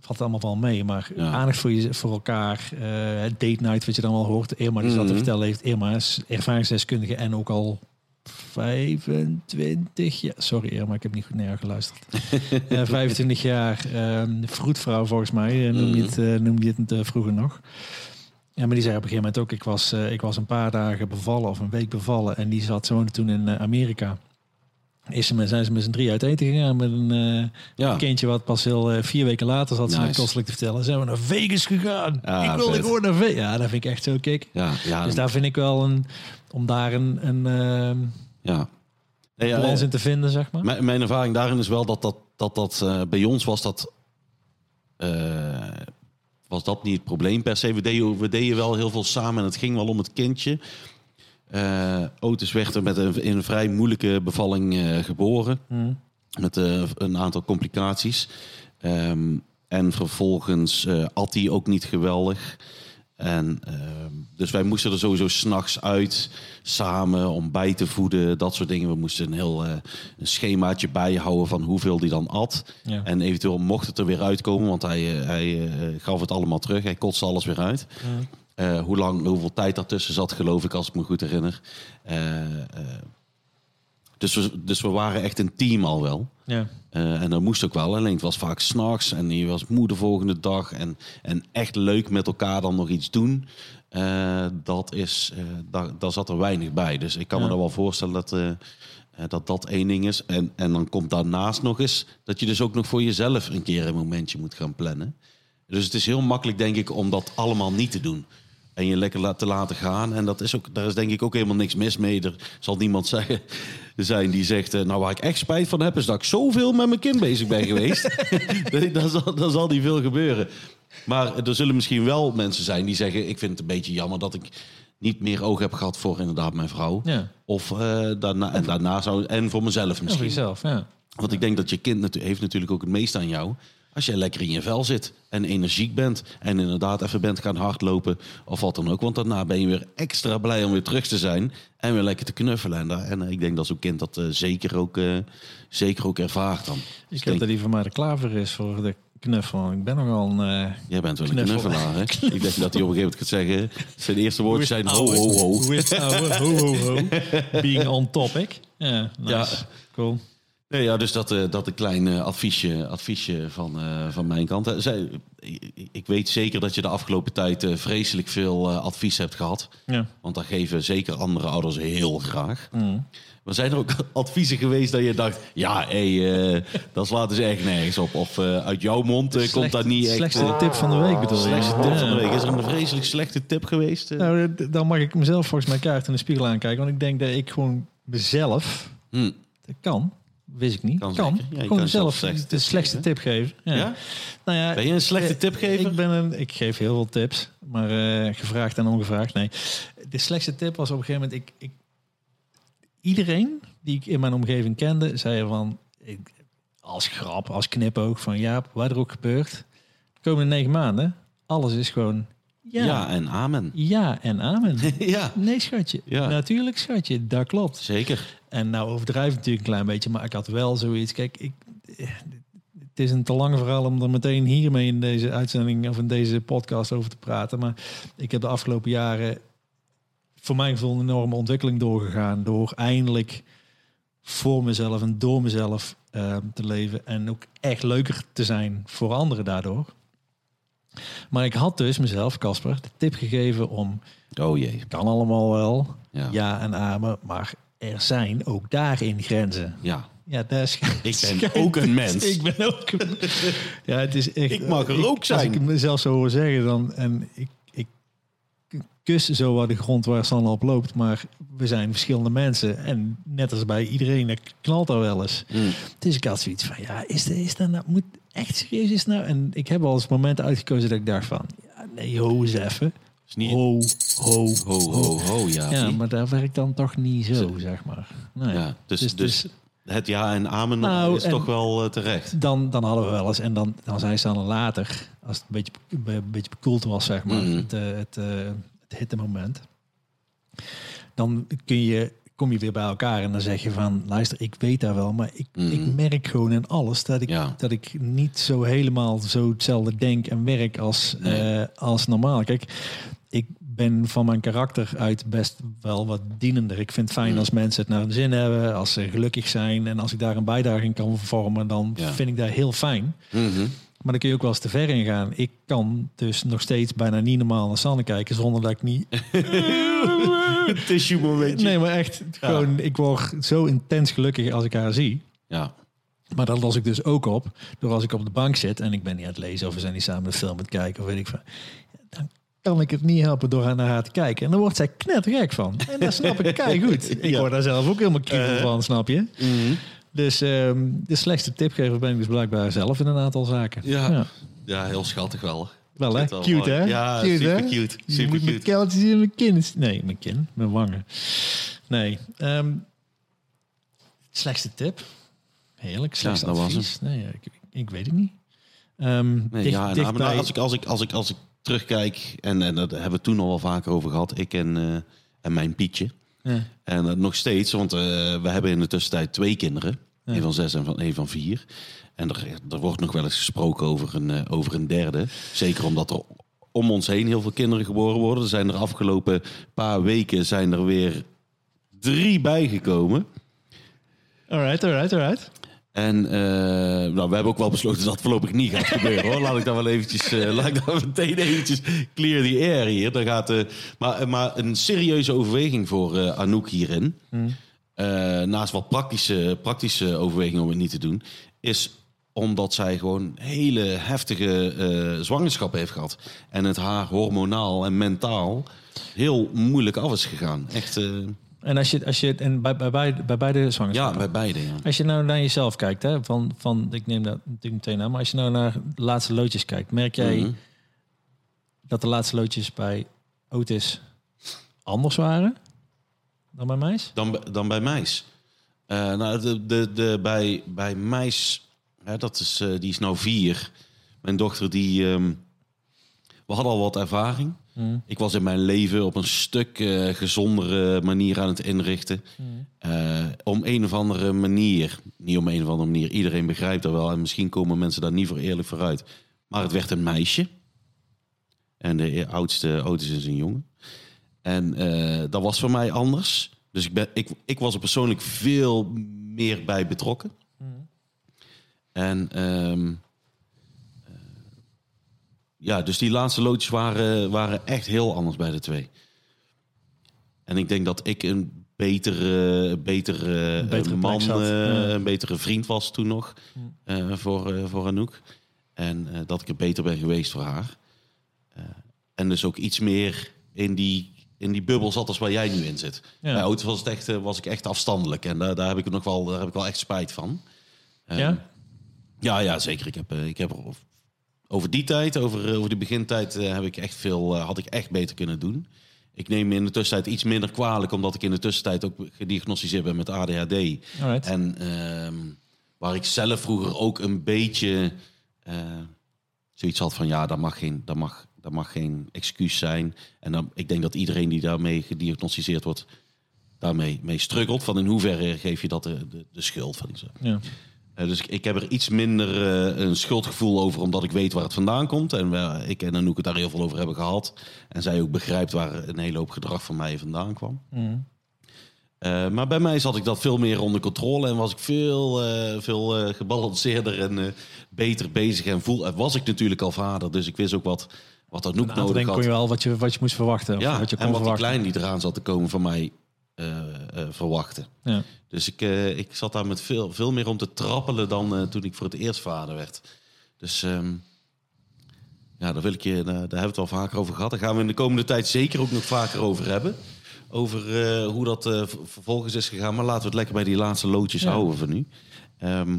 valt allemaal wel mee. Maar Ja. aandacht voor, je, voor elkaar, eh, date night, wat je dan wel hoort. Irma die zat te Mhm. vertellen heeft, Irma is ervaringsdeskundige en ook al 25 jaar. Sorry Irma, ik heb niet goed naar jou geluisterd. Eh 25 jaar ehm vroedvrouw volgens mij, eh, noem je het, eh, noemde je het eh, vroeger nog. Ja, maar die zei op een gegeven moment ook, ik was, eh, ik was een paar dagen bevallen of een week bevallen. En die zat, ze woonde toen in eh, Amerika. Is ze met, zijn ze met z'n drie uit eten gegaan met een eh, Ja. kindje wat pas heel eh, vier weken later zat ze Nice. naar kostelijk te vertellen. Zijn we naar Vegas gegaan. Ik wilde gewoon naar Vegas. Ja, dat vind ik echt zo kick. Ja, ja, Dus daar vind ik wel een, om daar een, een ehm, ja. Nee, ja, balans eh, in te vinden, zeg maar. Mijn, mijn ervaring daarin is wel dat dat, dat, dat bij ons was dat, was dat niet het probleem per se. We deden, we deden wel heel veel samen en het ging wel om het kindje. Eh Otis werd er met een, in een vrij moeilijke bevalling eh, geboren. Hm. Met eh, een aantal complicaties. Ehm, en vervolgens at hij ook niet geweldig. En ehm, dus wij moesten er sowieso s'nachts uit, samen, om bij te voeden, dat soort dingen. We moesten een heel een schemaatje bijhouden van hoeveel die dan at. Ja. En eventueel mocht het er weer uitkomen, want hij, hij gaf het allemaal terug. Hij kotste alles weer uit. Eh, hoe lang, hoeveel tijd daartussen zat, geloof ik, als ik me goed herinner. Eh, eh, dus, we, dus we waren echt een team al wel. Ja. En dat moest ook wel. Alleen het was vaak s'nachts en je was moe de volgende dag. En, en echt leuk met elkaar dan nog iets doen. dat is, daar, daar zat er weinig bij. Dus ik kan me dan wel voorstellen dat, dat dat één ding is. En, en dan komt daarnaast nog eens dat je dus ook nog voor jezelf een keer een momentje moet gaan plannen. Dus het is heel makkelijk, denk ik, om dat allemaal niet te doen. En je lekker te laten gaan. En dat is ook, daar is denk ik ook helemaal niks mis mee. Er zal niemand zeggen, zijn die zegt... eh, nou, waar ik echt spijt van heb... is dat ik zoveel met mijn kind bezig ben geweest. Dan, zal, dan zal niet veel gebeuren. Maar er zullen misschien wel mensen zijn die zeggen... ik vind het een beetje jammer dat ik niet meer oog heb gehad... voor inderdaad mijn vrouw. Ja. Of eh, daarna, en daarna zou... en voor mezelf Ja, voor misschien. jezelf, ja. Want ik denk dat je kind heeft natuurlijk ook het meeste aan jou. Als jij lekker in je vel zit en energiek bent en inderdaad even bent gaan hardlopen of wat dan ook. Want daarna ben je weer extra blij om weer terug te zijn en weer lekker te knuffelen. En, daar, en ik denk dat zo'n kind dat eh, zeker, ook, eh, zeker ook ervaart dan. Dus Ik heb denk, dat die van mij de klaver is voor de knuffel. Ik ben nogal een... eh, jij bent wel een knuffel. knuffelaar, hè? Ik denk dat hij op een gegeven moment gaat zeggen... Zijn eerste woordjes zijn ho, ho, ho. Being on topic. Nice. Ja. Cool. Nee, ja, dus dat, eh, dat een klein eh, adviesje, adviesje van, eh, van mijn kant. Zij, ik, weet zeker dat je de afgelopen tijd vreselijk veel advies hebt gehad. Ja. Want dat geven zeker andere ouders heel graag. Mm. Maar zijn er ook adviezen geweest dat je dacht... ja, hé, eh, dat slaat dus echt nergens op. Of uit jouw mond komt dat niet echt... Slechtste tip van de week bedoel je? slechtste tip van de week. Is er een vreselijk slechte tip geweest? Nou, dan mag ik mezelf volgens mij kaart in de spiegel aankijken. Want ik denk dat ik gewoon mezelf... Hm. Dat kan. Wist ik niet. Kan Kan. Ja, gewoon kan zelf de slechtste tip geven. Ja. Ja? Nou ja, Ben je een slechte eh, tipgever? Ik, ben een, ik geef heel veel tips, maar eh, gevraagd en ongevraagd. Nee, de slechtste tip was op een gegeven moment... Ik, ik, iedereen die ik in mijn omgeving kende, zei van... Ik, als grap, als knipoog van... Ja, wat er ook gebeurt, de komende negen maanden... Alles is gewoon... Ja, Ja, ja, en amen. en amen. ja, Nee, schatje. Ja. Natuurlijk, schatje. Dat klopt. zeker. En nou overdrijf ik natuurlijk een klein beetje, maar ik had wel zoiets. Kijk, ik, het is een te lang verhaal om er meteen hiermee in deze uitzending of in deze podcast over te praten. Maar ik heb de afgelopen jaren voor mijn gevoel een enorme ontwikkeling doorgegaan. Door eindelijk voor mezelf en door mezelf eh, te leven. En ook echt leuker te zijn voor anderen daardoor. Maar ik had dus mezelf, Casper, de tip gegeven om... Oh jee. kan allemaal wel, Ja. ja en amen, maar er zijn ook daarin grenzen. ja. Ja, daar Ik ben ook een mens. Ik ben ook een Ja, het is echt... Ik mag er ook zijn. Als ik het mezelf zo hoor zeggen, dan... En ik, ik kus zo wat de grond waar Sanne op loopt, maar we zijn verschillende mensen. En net als bij iedereen, dat knalt er wel eens. Hm. Dus ik had zoiets van, ja, is, de, is dat nou... Moet echt serieus is nou? En ik heb al eens momenten uitgekozen dat ik dacht van... Ja, nee, ho eens even. Is niet... Ho, ho, Ho, ho, ho, ja. Ja, maar daar werkt dan toch niet zo, zeg maar. Nee. ja dus, Dus- dus, dus- het ja en amen Nou, is en- toch wel eh, terecht. Dan, dan hadden we wel eens, en dan, dan zei ze dan later, als het een beetje, een beetje bekoeld was, zeg maar, Mhm. het, eh, het, eh, het hitte moment. Dan kun je, kom je weer bij elkaar en dan zeg je van, luister, ik weet daar wel, maar ik, Mhm. ik merk gewoon in alles dat ik, Ja. dat ik niet zo helemaal zo hetzelfde denk en werk als, Nee. eh, als normaal. Kijk, ik ben van mijn karakter uit best wel wat dienender. Ik vind het fijn Mhm. als mensen het naar hun zin hebben, als ze gelukkig zijn en als ik daar een bijdrage in kan vormen, dan Ja. vind ik dat heel fijn. Mhm. Maar dan kun je ook wel eens te ver in gaan. Ik kan dus nog steeds bijna niet normaal naar Sanne kijken zonder dat ik niet. Tissue momentje. Nee, maar echt gewoon. Ik word zo intens gelukkig als ik haar zie. Ja. Maar dat los ik dus ook op door als ik op de bank zit en ik ben niet aan het lezen of we zijn niet samen een film aan het kijken of weet ik van. Dan kan ik het niet helpen door naar haar te kijken. En dan wordt zij knettergek van. En dat snap ik kei goed. Ik Ja. word daar zelf ook helemaal kriebel Eh. van, snap je? Mhm. Dus ehm, de slechtste tipgever ben ik dus blijkbaar zelf in een aantal zaken. Ja. ja, heel schattig wel. Wel hè? Cute mooi. hè? Ja, cute, super hè? cute. Je Super moet cute. keltjes in mijn kin. Nee, mijn kin. Mijn wangen. Nee. ehm, slechtste tip. Heerlijk. Slechtste dat was advies. Nee, ik, ik weet het niet. Ehm Nee, dicht- ja, dicht. Nou, bij- als, ik, als, ik, als, ik, als ik terugkijk, en, en daar hebben we het toen al wel vaker over gehad, ik en, eh, en mijn Pietje. Ja. En eh, nog steeds, want eh, we hebben in de tussentijd twee kinderen. Ja. Een van zes en van, een van vier. En er, er wordt nog wel eens gesproken over een, eh, over een derde. Zeker omdat er om ons heen heel veel kinderen geboren worden. Er zijn er afgelopen paar weken zijn er weer drie bijgekomen. Alright, alright, alright. En eh, nou, we hebben ook wel besloten dat het voorlopig niet gaat gebeuren. Hoor. Laat ik dan wel eventjes, eh, laat ik dan meteen eventjes clear the air hier. Dan gaat, maar, maar een serieuze overweging voor Anouk hierin. eh, naast wat praktische, praktische overwegingen om het niet te doen. Is omdat zij gewoon hele heftige eh zwangerschap heeft gehad. En het haar hormonaal en mentaal heel moeilijk af is gegaan. Echt, eh, En als je, als je en bij, bij, beide, bij beide ja, zwangerschappen. bij beide. Ja. Als je nou naar jezelf kijkt, hè, van, van, ik neem dat natuurlijk meteen aan, maar als je nou naar de laatste loodjes kijkt, merk jij Mhm. dat de laatste loodjes bij Otis anders waren dan bij Meis? dan, dan bij Meis. Eh, nou, de, de, de, bij, bij Meis, hè, dat is, eh, die is nou vier. Mijn dochter, die, ehm, we hadden al wat ervaring. Ik was in mijn leven op een stuk eh, gezondere manier aan het inrichten. Eh, om een of andere manier, niet om een of andere manier, iedereen begrijpt dat wel. En misschien komen mensen daar niet voor eerlijk vooruit. Maar het werd een meisje. En de e- oudste Otis is een jongen. En eh, dat was voor mij anders. Dus ik, ben, ik, ik was er persoonlijk veel meer bij betrokken. En ehm, eh, ja, dus die laatste loodjes waren, waren echt heel anders bij de twee. En ik denk dat ik een betere, betere, Een betere eh, man, ja. een betere vriend was toen nog eh, voor, voor Anouk. En dat ik er beter ben geweest voor haar. En dus ook iets meer in die, in die bubbel zat als waar jij nu in zit. Ja. Bij Oud was, het echt, eh, was ik echt afstandelijk. En daar, daar, heb ik nog wel, daar heb ik wel echt spijt van. Eh, Ja? ja, ja, zeker. Ik heb, eh, ik heb er over- die tijd, over, over de begintijd, heb ik echt veel, had ik echt beter kunnen doen. Ik neem me in de tussentijd iets minder kwalijk, omdat ik in de tussentijd ook gediagnosticeerd ben met ADHD. Alright. En ehm, waar ik zelf vroeger ook een beetje eh, zoiets had van ja, dat mag geen, dat mag, dat mag geen excuus zijn. En dan, ik denk dat iedereen die daarmee gediagnosticeerd wordt, daarmee mee struggelt. Van in hoeverre geef je dat de, de, de schuld van iets. Ja. Eh, dus ik, ik heb er iets minder eh, een schuldgevoel over, omdat ik weet waar het vandaan komt. En we, ik en Anouk het daar heel veel over hebben gehad. En zij ook begrijpt waar een hele hoop gedrag van mij vandaan kwam. Mhm. Eh, maar bij mij zat ik dat veel meer onder controle en was ik veel, eh, veel eh, gebalanceerder en beter bezig. En voel, was ik natuurlijk al vader, dus ik wist ook wat, wat Een aantal nodig had. kon je wel wat je, wat je moest verwachten. Of ja, wat je kon en wat die klein die eraan zat te komen van mij verwachten. Ja. Dus ik, ik zat daar met veel, veel meer om te trappelen dan toen ik voor het eerst vader werd. Dus ehm, ja, daar, wil ik je, daar, hebben we het wel vaker over gehad. Daar gaan we in de komende tijd zeker ook nog vaker over hebben. Over eh, hoe dat eh, vervolgens is gegaan. Maar laten we het lekker bij die laatste loodjes Ja. houden voor nu. Ehm,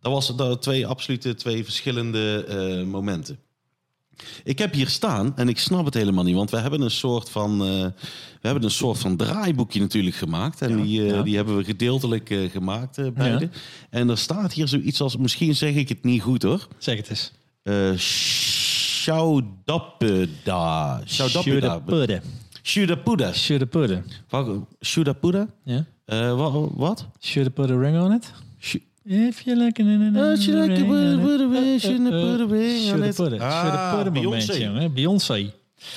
dat was dat twee absolute twee verschillende eh, momenten. Ik heb hier staan en ik snap het helemaal niet, want we hebben een soort van, we hebben een soort van draaiboekje natuurlijk gemaakt. En Ja, die, ja. die hebben we gedeeltelijk gemaakt, beide. En er staat hier zoiets als, misschien zeg ik het niet goed hoor. Zeg het eens. Eh Shaudapeda. Shudapuda. Shudapudde. Wacht, Shudapuda? Ja? Eh, wa- wat? Should have put a ring on it? Sh- If you like it in should I ring put a- put a ring, Uh, should I uh, put a ring on should it? put it. Should Ah, put a moment, Beyoncé. jongen. Beyoncé.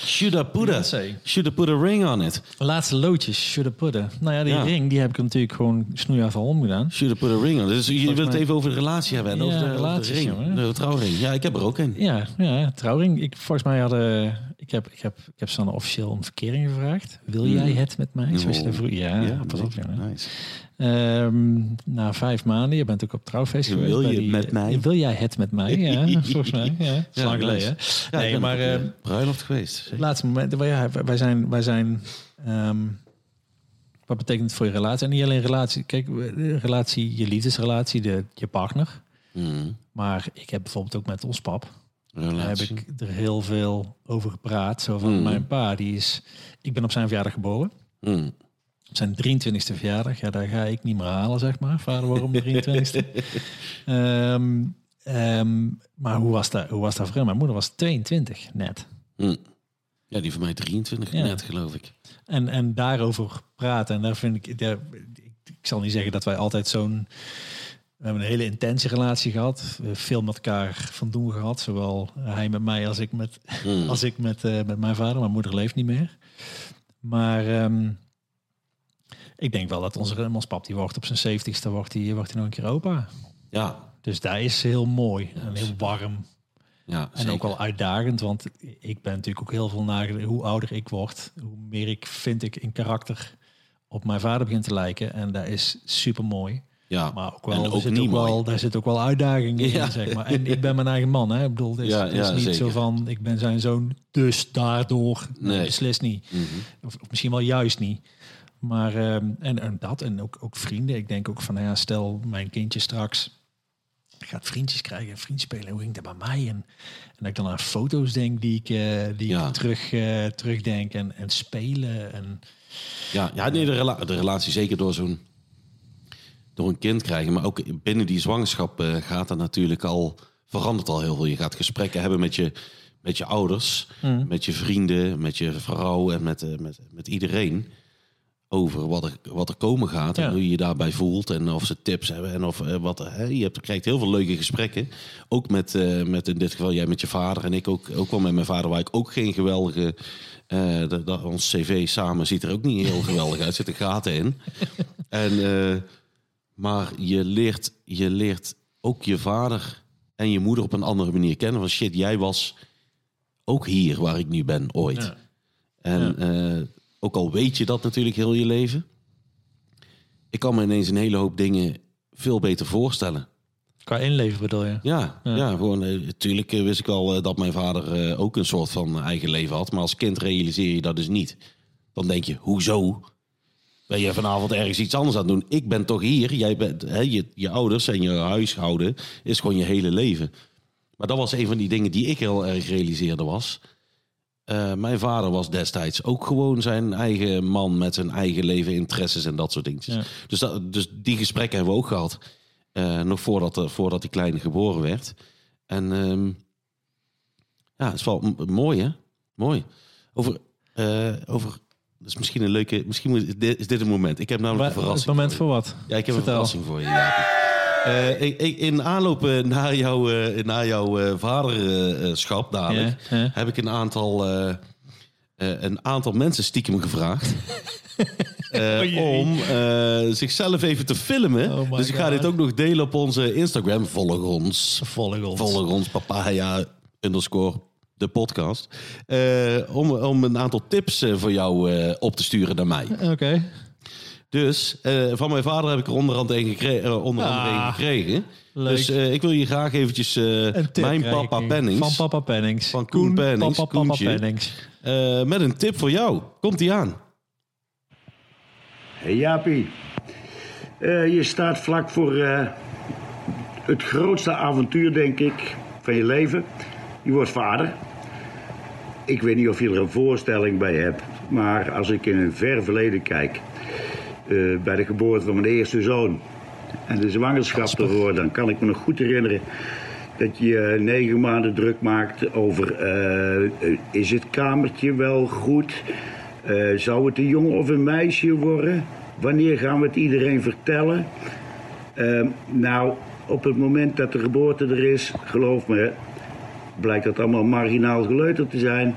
Shudapuda. Beyoncé. Should put a ring on it. Laatste loodjes, should have put a. Nou ja, die Ja. ring die heb ik natuurlijk gewoon snoeihard al omgedaan. Should put a ring on it. Dus je Volgens wilt het even over de relatie hebben. En Ja, over de, over de relaties, ring. jongen. De trouwring. Ja, ik heb er ook een. Ja, ja, trouwring. Ik, volgens mij hadden... Ik heb, ik heb, ik heb dan officieel om verkering gevraagd. Wil Mm. jij het met mij? Zoals je vroeg. Ja, pas op. Nice. Ehm, na vijf maanden, je bent ook op trouwfeest geweest. Wil je die- met mij? Wil jij het met mij? Ja, volgens mij. Ja, dat is Ja, lang geleden. Ja, ik nee, maar een, eh, bruiloft geweest. Zeker. laatste moment, wij- ja, wij zijn, wij zijn ehm, wat betekent het voor je relatie? En niet alleen relatie, kijk, relatie, je liefdesrelatie, de, je partner. Mm. Maar ik heb bijvoorbeeld ook met ons pap, daar heb ik er heel veel over gepraat. Zo van, Mm. mijn pa, die is, ik ben op zijn verjaardag geboren. Mm. Op zijn 23e verjaardag, ja, daar ga ik niet meer halen, zeg maar. Vader mijn 23e. Ehm, ehm, maar hoe was, dat, hoe was dat voor hem? Mijn moeder was 22 net. Hm. Ja, die van mij 23 Ja. net, geloof ik. En, en daarover praten. En daar vind ik, daar, ik, ik zal niet zeggen dat wij altijd zo'n. We hebben een hele intense relatie gehad. We hebben veel met elkaar van doen gehad. Zowel hij met mij als ik met, Hm. als ik met, eh, met mijn vader. Mijn moeder leeft niet meer. Maar ehm, ik denk wel dat onze ons pap die wordt op zijn zeventigste wordt hij wordt hij nog een keer opa. Ja, Dus daar is heel mooi en heel warm. ja En zeker. ook wel uitdagend, want ik ben natuurlijk ook heel veel nagedacht. Hoe ouder ik word, hoe meer ik vind ik in karakter op mijn vader begin te lijken. En dat is super mooi. Ja, Maar ook wel, en ook zit niet ook mooi. wel, daar zit ook wel uitdaging in, Ja. zeg maar. En ik ben mijn eigen man, hè. Ik bedoel, het is, Ja, het is ja, niet zo van, ik ben zijn zoon, dus daardoor. Nee, beslist niet. Mhm. Of, of misschien wel juist niet. Maar, ehm, en, en dat, en ook, ook vrienden. Ik denk ook van, nou ja, stel mijn kindje straks gaat vriendjes krijgen en vriendjes spelen. Hoe ging dat bij mij? En, en dat ik dan aan foto's denk die ik, eh, die ik terug, eh, terugdenk en, en spelen. En, Ja, ja nee, de, rela- de relatie zeker door zo'n door een kind krijgen. Maar ook binnen die zwangerschap eh, gaat dat natuurlijk al, verandert al heel veel. Je gaat gesprekken hebben met je, met je ouders, met je vrienden, met je vrouw en met, eh, met, met iedereen. Over wat er, wat er komen gaat Ja. en hoe je je daarbij voelt. En of ze tips hebben en of eh, wat. Hè, je hebt, krijgt heel veel leuke gesprekken. Ook met, met in dit geval jij met je vader en ik ook, ook wel met mijn vader, waar ik ook geen geweldige. dat, ons cv samen ziet er ook niet heel geweldig uit. Er zitten gaten in. En, maar je leert, je leert ook je vader en je moeder op een andere manier kennen. Van shit, jij was ook hier waar ik nu ben ooit. Ja. En eh, ook al weet je dat natuurlijk heel je leven. Ik kan me ineens een hele hoop dingen veel beter voorstellen. qua inleven bedoel je? Ja, ja. gewoon. eh, Natuurlijk eh, wist ik al eh, dat mijn vader eh, ook een soort van eigen leven had. Maar als kind realiseer je dat dus niet. Dan denk je, hoezo? Ben je vanavond ergens iets anders aan het doen? Ik ben toch hier. Jij bent, hè, je, je ouders en je huishouden is gewoon je hele leven. Maar dat was een van die dingen die ik heel erg realiseerde was. eh, mijn vader was destijds ook gewoon zijn eigen man met zijn eigen leven, interesses en dat soort dingetjes. Ja. Dus, dat, dus die gesprekken hebben we ook gehad. eh, nog voordat, de, voordat die kleine geboren werd. En ehm, ja, het is wel mooi hè? Mooi. Over, eh, over is misschien een leuke, misschien moet, is dit- een moment. Ik heb namelijk een het verrassing. moment voor wat? Ja, ik heb Vertel. een verrassing voor je, Jaapie. Eh, ik, ik- in aanloop eh, naar, jouw eh, naar jouw eh, vaderschap dadelijk... Heb ik een aantal, eh, eh, een aantal mensen stiekem gevraagd... eh, jee. om eh, zichzelf even te filmen. Oh dus ik ga God. dit ook nog delen op onze Instagram. Volg ons. Volg ons. Volg ons, papaya underscore de podcast. Eh, om, om een aantal tips eh, voor jou eh, op te sturen naar mij. Oké. Dus eh, van mijn vader heb ik er onder andere een gekre- eh, onder andere een Ah, gekregen. leuk. Dus eh, ik wil je graag eventjes eh, Een tip mijn papa. Pennings... Van papa Pennings. Van Koen Pennings, Papa, papa. Pennings. eh, met een tip voor jou. Komt die aan? Hey Jaapie, Eh, je staat vlak voor eh, het grootste avontuur, denk ik, van je leven. Je wordt vader. Ik weet niet of je er een voorstelling bij hebt, maar als ik in een ver verleden kijk, eh, bij de geboorte van mijn eerste zoon en de zwangerschap ervoor, dan kan ik me nog goed herinneren dat je je negen maanden druk maakt over eh, eh, is het kamertje wel goed? Eh, zou het een jongen of een meisje worden? Wanneer gaan we het iedereen vertellen? Eh, nou, op het moment dat de geboorte er is, geloof me, blijkt dat allemaal marginaal geleuter te zijn.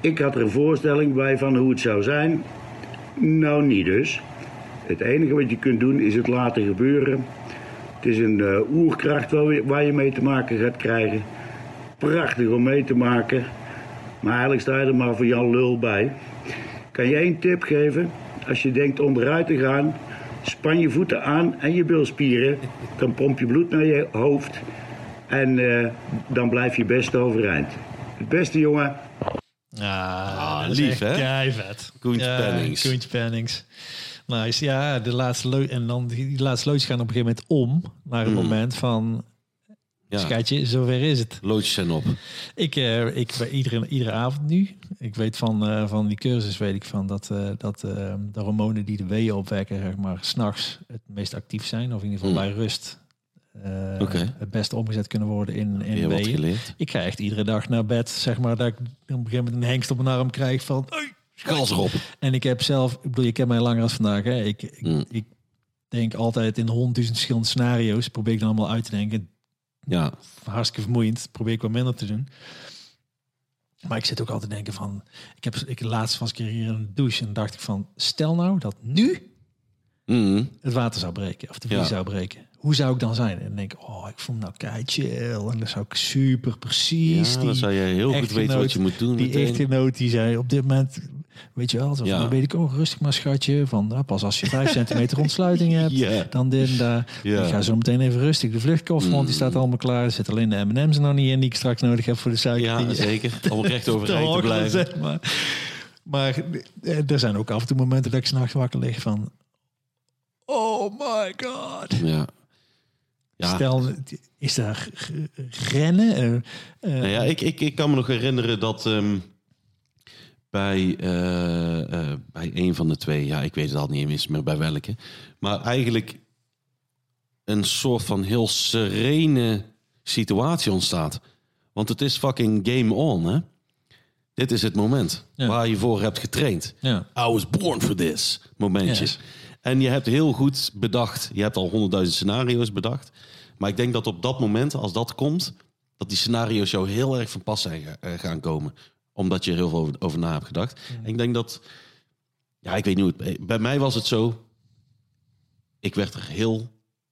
Ik had er een voorstelling bij van hoe het zou zijn. Nou, niet dus. Het enige wat je kunt doen is het laten gebeuren. Het is een eh, oerkracht waar je mee te maken gaat krijgen. Prachtig om mee te maken. Maar eigenlijk sta je er maar voor Jan Lul bij. Kan je één tip geven? Als je denkt onderuit te gaan, span je voeten aan en je bilspieren. Dan pomp je bloed naar je hoofd. En eh, dan blijf je best overeind. Het beste jongen, Ah, dat lief, hè? keivet. Koentje Pennings. Koentje Pennings. Nice. Ja, de laatste leut en dan die, die laatste loodjes gaan op een gegeven moment om naar een moment van Ja, schatje, zover is het. loodjes zijn op. Ik, eh, ik bij iedere, iedere avond nu. Ik weet van, eh, van die cursus weet ik van dat, eh, dat de hormonen die de weeën opwekken, zeg maar, s'nachts het meest actief zijn. Of in ieder geval bij rust. Eh, het beste omgezet kunnen worden in, in geleerd. Ik ga echt iedere dag naar bed, zeg maar, dat ik op een gegeven moment een hengst op mijn arm krijg van... "Hey, erop. En ik heb zelf, ik bedoel, je kent mij langer als vandaag. Hè? Ik, ik, Mm. ik denk altijd in honderdduizend verschillende scenario's. Probeer ik dan allemaal uit te denken. Ja, Hartstikke vermoeiend. Probeer ik wat minder te doen. Maar ik zit ook altijd te denken van... Ik heb ik laatst was ik hier in de douche en dacht ik van... Stel nou dat nu Mhm. het water zou breken. Of de vlies Ja. zou breken. Hoe zou ik dan zijn? En dan denk ik, oh, ik vond nou kei chill. En dan zou ik super precies... ja dan zou je heel goed weten wat je moet doen. Die meteen. echtgenoot die zei op dit moment, weet je wel, zo Ja. dan weet ik ook rustig maar schatje, van nou, pas als je vijf centimeter ontsluiting hebt, Ja. dan dit en daar. Ik ga zo meteen even rustig de vluchtkoffer, want die staat allemaal klaar. Er zit alleen de M&M's er nog niet in die ik straks nodig heb voor de suiker. Ja, die- zeker. Om recht overeind te blijven. zeg maar. Maar eh, er zijn ook af en toe momenten dat ik s'nachts wakker lig van, oh my god. Ja. Ja. Stel, is daar rennen? Eh, eh, Nou ja, ik, ik, ik kan me nog herinneren dat ehm, bij, eh, eh, bij een van de twee, ja, ik weet het al niet eens meer bij welke, maar eigenlijk een soort van heel serene situatie ontstaat. Want het is fucking game on, hè? Dit is het moment Ja. waar je voor hebt getraind. Ja. I was born for this. Momentjes. Yes. En je hebt heel goed bedacht. Je hebt al honderdduizend scenario's bedacht. Maar ik denk dat op dat moment, als dat komt, dat die scenario's jou heel erg van pas zijn eh, gaan komen. Omdat je er heel veel over, over na hebt gedacht. En ik denk dat, ja, ik weet niet hoe het, bij mij was het zo. Ik werd er heel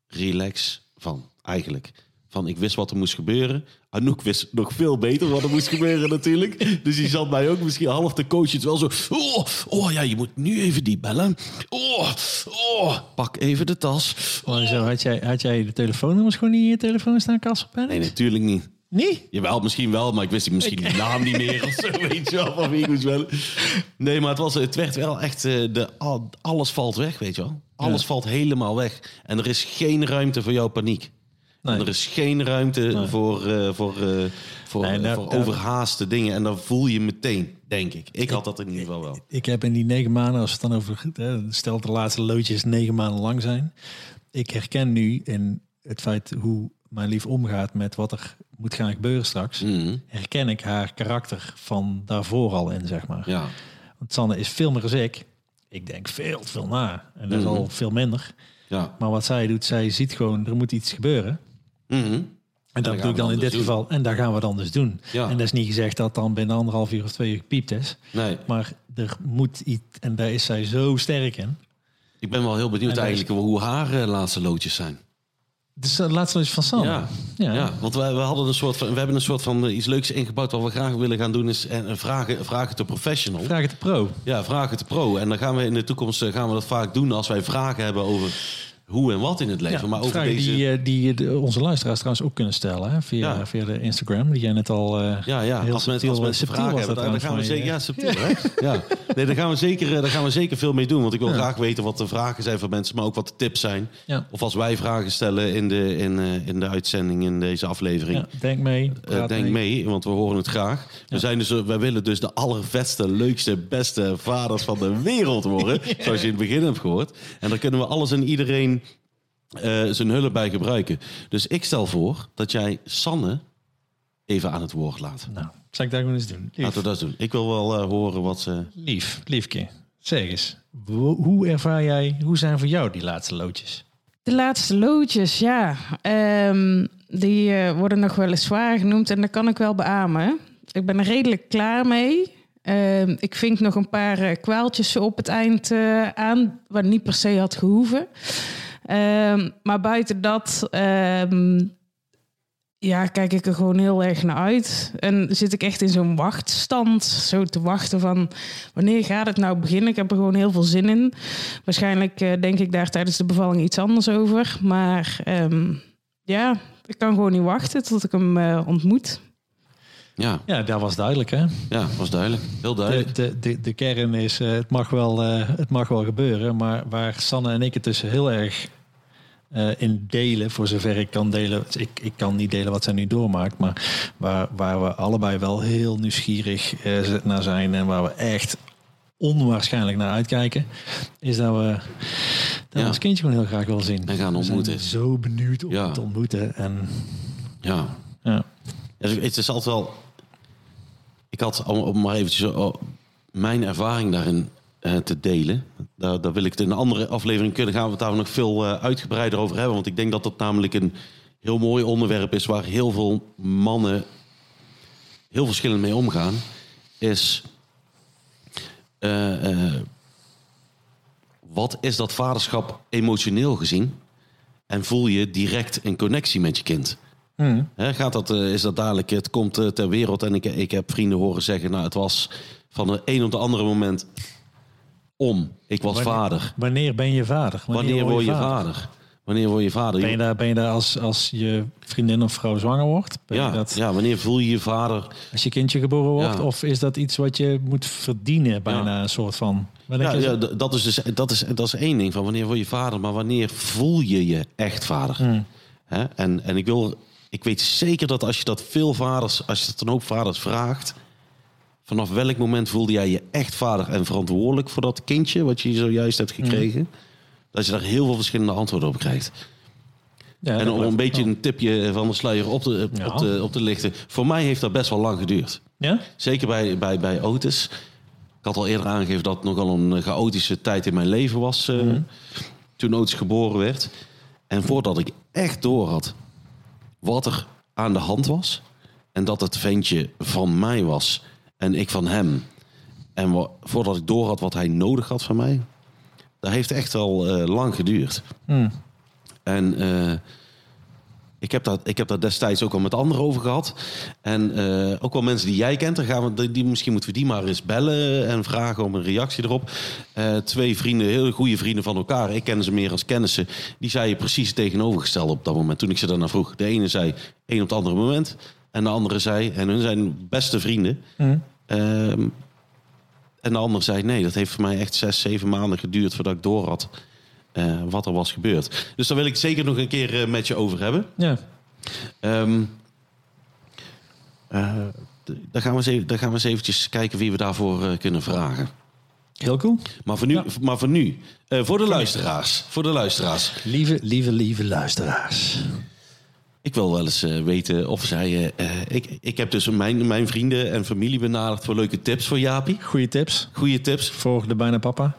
relax van, eigenlijk. Van, ik wist wat er moest gebeuren. Anouk wist nog veel beter wat er moest gebeuren natuurlijk. Dus die zat mij ook misschien half te coachen. Terwijl zo, oh, oh ja, je moet nu even die bellen. Oh, oh, pak even de tas. Maar zo, had, jij, had jij de telefoonnummers gewoon niet in je telefoon staan, Kasselpen? Nee, natuurlijk niet. Nee? Jawel, misschien wel, maar ik wist misschien die naam niet meer of zo, weet je wel, van wie ik moest bellen. Nee, maar het, was, het werd wel echt, eh, de, al- alles valt weg, weet je wel. Alles Ja. valt helemaal weg. En er is geen ruimte voor jouw paniek. Nee. Er is geen ruimte voor, eh, voor, eh, voor, Nee, voor daar- overhaaste dingen. En dan voel je meteen, denk ik. Ik had dat in ieder geval wel. Ik heb in die negen maanden, als het dan over... Stel de laatste loodjes negen maanden lang zijn. Ik herken nu in het feit hoe mijn lief omgaat met wat er moet gaan gebeuren straks. Mhm. Herken ik haar karakter van daarvoor al in, zeg maar. Ja, Want Sanne is veel meer als ik. Ik denk veel te veel na. En dat is Mhm. al veel minder. ja. Maar wat zij doet, zij ziet gewoon, er moet iets gebeuren. Mhm. En dat we doe ik dan in dit doen. geval. En daar gaan we dan dus doen. Ja. En dat is niet gezegd dat dan binnen anderhalf uur of twee uur gepiept is. Nee, Maar er moet iets, en daar is zij zo sterk in. ik ben wel heel benieuwd is- eigenlijk hoe haar eh, laatste loodjes zijn. Dus het laatste loodje van Sanne. Ja, Ja. ja. want wij, we, hadden een soort van, we hebben een soort van eh, iets leuks ingebouwd. Wat we graag willen gaan doen is en, vragen, vragen te professional. Vraag het de pro. Ja, vragen te pro. En dan gaan we in de toekomst eh, gaan we dat vaak doen als wij vragen hebben over hoe en wat in het leven. Ja, maar over deze... die, eh, die de- onze luisteraars trouwens ook kunnen stellen. Hè? Via, Ja. via de Instagram. Die jij net al eh, ja, ja. heel als mensen, subtiel, als mensen vragen was hebben, dan, dan gaan we zeker... Ja, subtiel, hè? Ja. Nee, daar gaan, we zeker, eh, daar gaan we zeker veel mee doen. Want ik wil graag weten wat de vragen zijn van mensen, maar ook wat de tips zijn. Ja. Of als wij vragen stellen in de, in, eh, in de uitzending, in deze aflevering. Ja, denk mee. Eh, denk mee. want we horen het graag. We zijn dus, eh, wij willen dus de allervetste, leukste, beste vaders van de wereld worden. Zoals je in het begin hebt gehoord. En daar kunnen we alles en iedereen eh, zijn hulp bij gebruiken. Dus ik stel voor dat jij Sanne even aan het woord laat. Nou, zal ik dat gewoon eens doen? Lief, Laten we dat doen. Ik wil wel eh, horen wat ze... lief liefke. Zeg eens. Hoe ervaar jij, hoe zijn voor jou die laatste loodjes? De laatste loodjes, ja. Ehm, die eh, worden nog wel eens zwaar genoemd en dat kan ik wel beamen. Ik ben er redelijk klaar mee. Ehm, ik vink nog een paar kwaaltjes op het eind eh, aan, wat niet per se had gehoeven. Ehm, maar buiten dat, ehm, ja, kijk ik er gewoon heel erg naar uit. En zit ik echt in zo'n wachtstand, zo te wachten van wanneer gaat het nou beginnen? Ik heb er gewoon heel veel zin in. Waarschijnlijk eh, denk ik daar tijdens de bevalling iets anders over. Maar ehm, ja, ik kan gewoon niet wachten tot ik hem eh, ontmoet. Ja, Ja, dat was duidelijk hè. ja, was duidelijk. Heel duidelijk. De, de, de, de kern is, eh, het, mag wel, eh, het mag wel gebeuren. Maar waar Sanne en ik het tussen heel erg eh, in delen, voor zover ik kan delen. Ik, ik kan niet delen wat zij nu doormaakt. Maar waar, waar we allebei wel heel nieuwsgierig naar zijn. En waar we echt onwaarschijnlijk naar uitkijken. Is dat we, dat Ja. ons kindje gewoon heel graag wil zien. En gaan We ontmoeten. zijn zo benieuwd om Ja. het te ontmoeten. En Ja. ja, Ja, Het is altijd wel... Ik had, om, maar eventjes oh, mijn ervaring daarin eh, te delen. Daar, daar wil ik het in een andere aflevering kunnen gaan we het daar nog veel eh, uitgebreider over hebben. Want ik denk dat dat namelijk een heel mooi onderwerp is... waar heel veel mannen heel verschillend mee omgaan. Is... eh, eh, wat is dat vaderschap emotioneel gezien? En voel je direct een connectie met je kind? Hè, gaat dat, eh, is dat dadelijk, het komt eh, ter wereld en ik, ik heb vrienden horen zeggen, nou het was van de een op de andere moment om. Ik was Wanneer- vader. wanneer ben je vader? Wanneer word je vader? Wanneer word je vader? Ben je daar, ben je daar als, als je vriendin of vrouw zwanger wordt? Ben je ja, dat, ja, wanneer voel je je vader? Als je kindje geboren wordt? Ja. Of is dat iets wat je moet verdienen? Bijna een soort van... Ja, je? ja, dat, is dus, dat, is, dat is één ding van wanneer word je vader, maar wanneer voel je je echt vader? Hmm. En, en ik, wil, ik weet zeker dat als je dat veel vaders, als je dat een hoop vaders vraagt, vanaf welk moment voelde jij je echt vader en verantwoordelijk voor dat kindje wat je zojuist hebt gekregen? Dat je daar heel veel verschillende antwoorden op krijgt. Ja, en om een beetje een tipje van de sluier op te, Ja. op, te, op te lichten. Voor mij heeft dat best wel lang geduurd. Ja? Zeker bij, bij, bij Otis. Ik had al eerder aangegeven dat het nogal een chaotische tijd in mijn leven was. eh, Toen Otis geboren werd. En voordat ik echt door had wat er aan de hand was. En dat het ventje van mij was. En ik van hem. En wa- voordat ik door had wat hij nodig had van mij. Dat heeft echt al eh, lang geduurd. En eh, ik, heb dat, ik heb dat destijds ook al met anderen over gehad. En eh, ook wel mensen die jij kent. Dan gaan we, die- die, misschien moeten we die maar eens bellen en vragen om een reactie erop. Eh, twee vrienden, hele goede vrienden van elkaar. Ik ken ze meer als kennissen. Die zeiden precies het tegenovergestelde op dat moment. Toen ik ze daarna vroeg. De ene zei een op het andere moment. En de andere zei, en hun zijn beste vrienden. Ehm, en de ander zei, nee, dat heeft voor mij echt zes, zeven maanden geduurd voordat ik door had eh, wat er was gebeurd. Dus daar wil ik zeker nog een keer eh, met je over hebben. Ja. Ehm eh, daar, gaan we eens even, daar gaan we eens eventjes kijken wie we daarvoor kunnen vragen. Heel cool. Maar voor nu, maar voor, nu voor de luisteraars. Voor de luisteraars. Lieve, lieve, lieve luisteraars. Ik wil wel eens weten of zij... ik, ik heb dus mijn, mijn vrienden en familie benaderd voor leuke tips voor Jaapie. Goeie tips Goede tips. voor de bijna papa.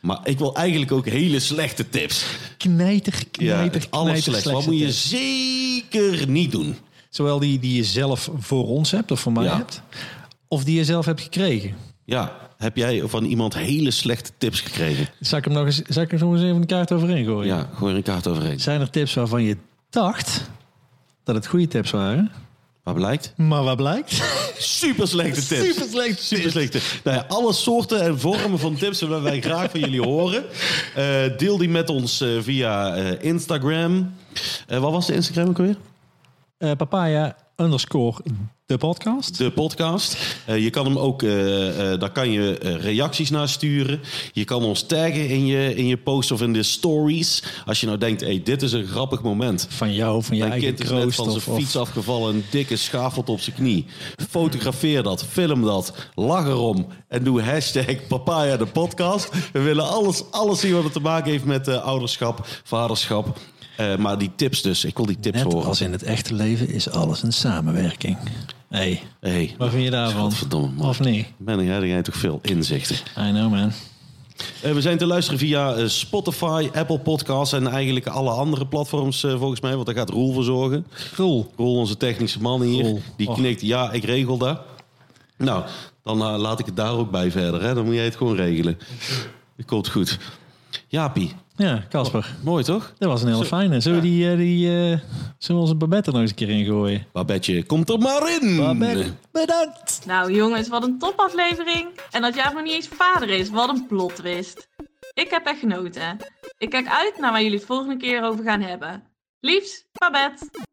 Maar ik wil eigenlijk ook hele slechte tips. Knijter, Ja, het allerslechtste. Wat moet je zeker niet doen? Zowel die die je zelf voor ons hebt of voor mij Ja. hebt. Of die je zelf hebt gekregen. Ja, heb jij van iemand hele slechte tips gekregen? Zal ik hem nog eens, zal ik er nog eens even een kaart overheen gooien? Ja, gooi er een kaart overheen. Zijn er tips waarvan je dacht dat het goede tips waren? Wat blijkt? Maar wat blijkt? Super slechte tips. Super slechte Super slechte. Nou ja, alle soorten en vormen van tips willen wij graag van jullie horen. Eh, deel die met ons eh, via eh, Instagram. Eh, wat was de Instagram ook alweer? Eh, papaya underscore de podcast. De podcast. Eh, je kan hem ook, eh, daar kan je reacties naar sturen. Je kan ons taggen in je, in je post of in de stories. Als je nou denkt, hey, dit is een grappig moment. Van jou, van je Mijn eigen kind is net van zijn fiets afgevallen, een dikke schafelt op zijn knie. Fotografeer dat, film dat, lach erom en doe hashtag papaya de podcast. We willen alles, alles zien wat het te maken heeft met ouderschap, vaderschap. Maar die tips dus, ik wil die tips Net horen. als in het echte leven is alles een samenwerking. Hey, Hey, wat vind je daarvan? Man. Of niet? Ben jij, jij toch veel inzichten. I know man. Eh, we zijn te luisteren via eh, Spotify, Apple Podcasts en eigenlijk alle andere platforms eh, volgens mij. Want daar gaat Roel voor zorgen. Roel. Roel, onze technische man hier, Roel. die Och. knikt ja, ik regel dat. Nou, dan laat ik het daar ook bij verder. Hè? Dan moet jij het gewoon regelen. Dat komt goed. Jaapie, Ja, Casper. mooi toch? Dat was een hele fijne. Zullen we die, eh, die eh, zullen we onze Babette er nog eens een keer in gooien? Babetje, komt er maar in! Babette, bedankt. Nou jongens, wat een topaflevering. En dat Jaap nog niet eens vader is, wat een plot twist. Ik heb echt genoten. Ik kijk uit naar waar jullie het volgende keer over gaan hebben. Liefs, Babette.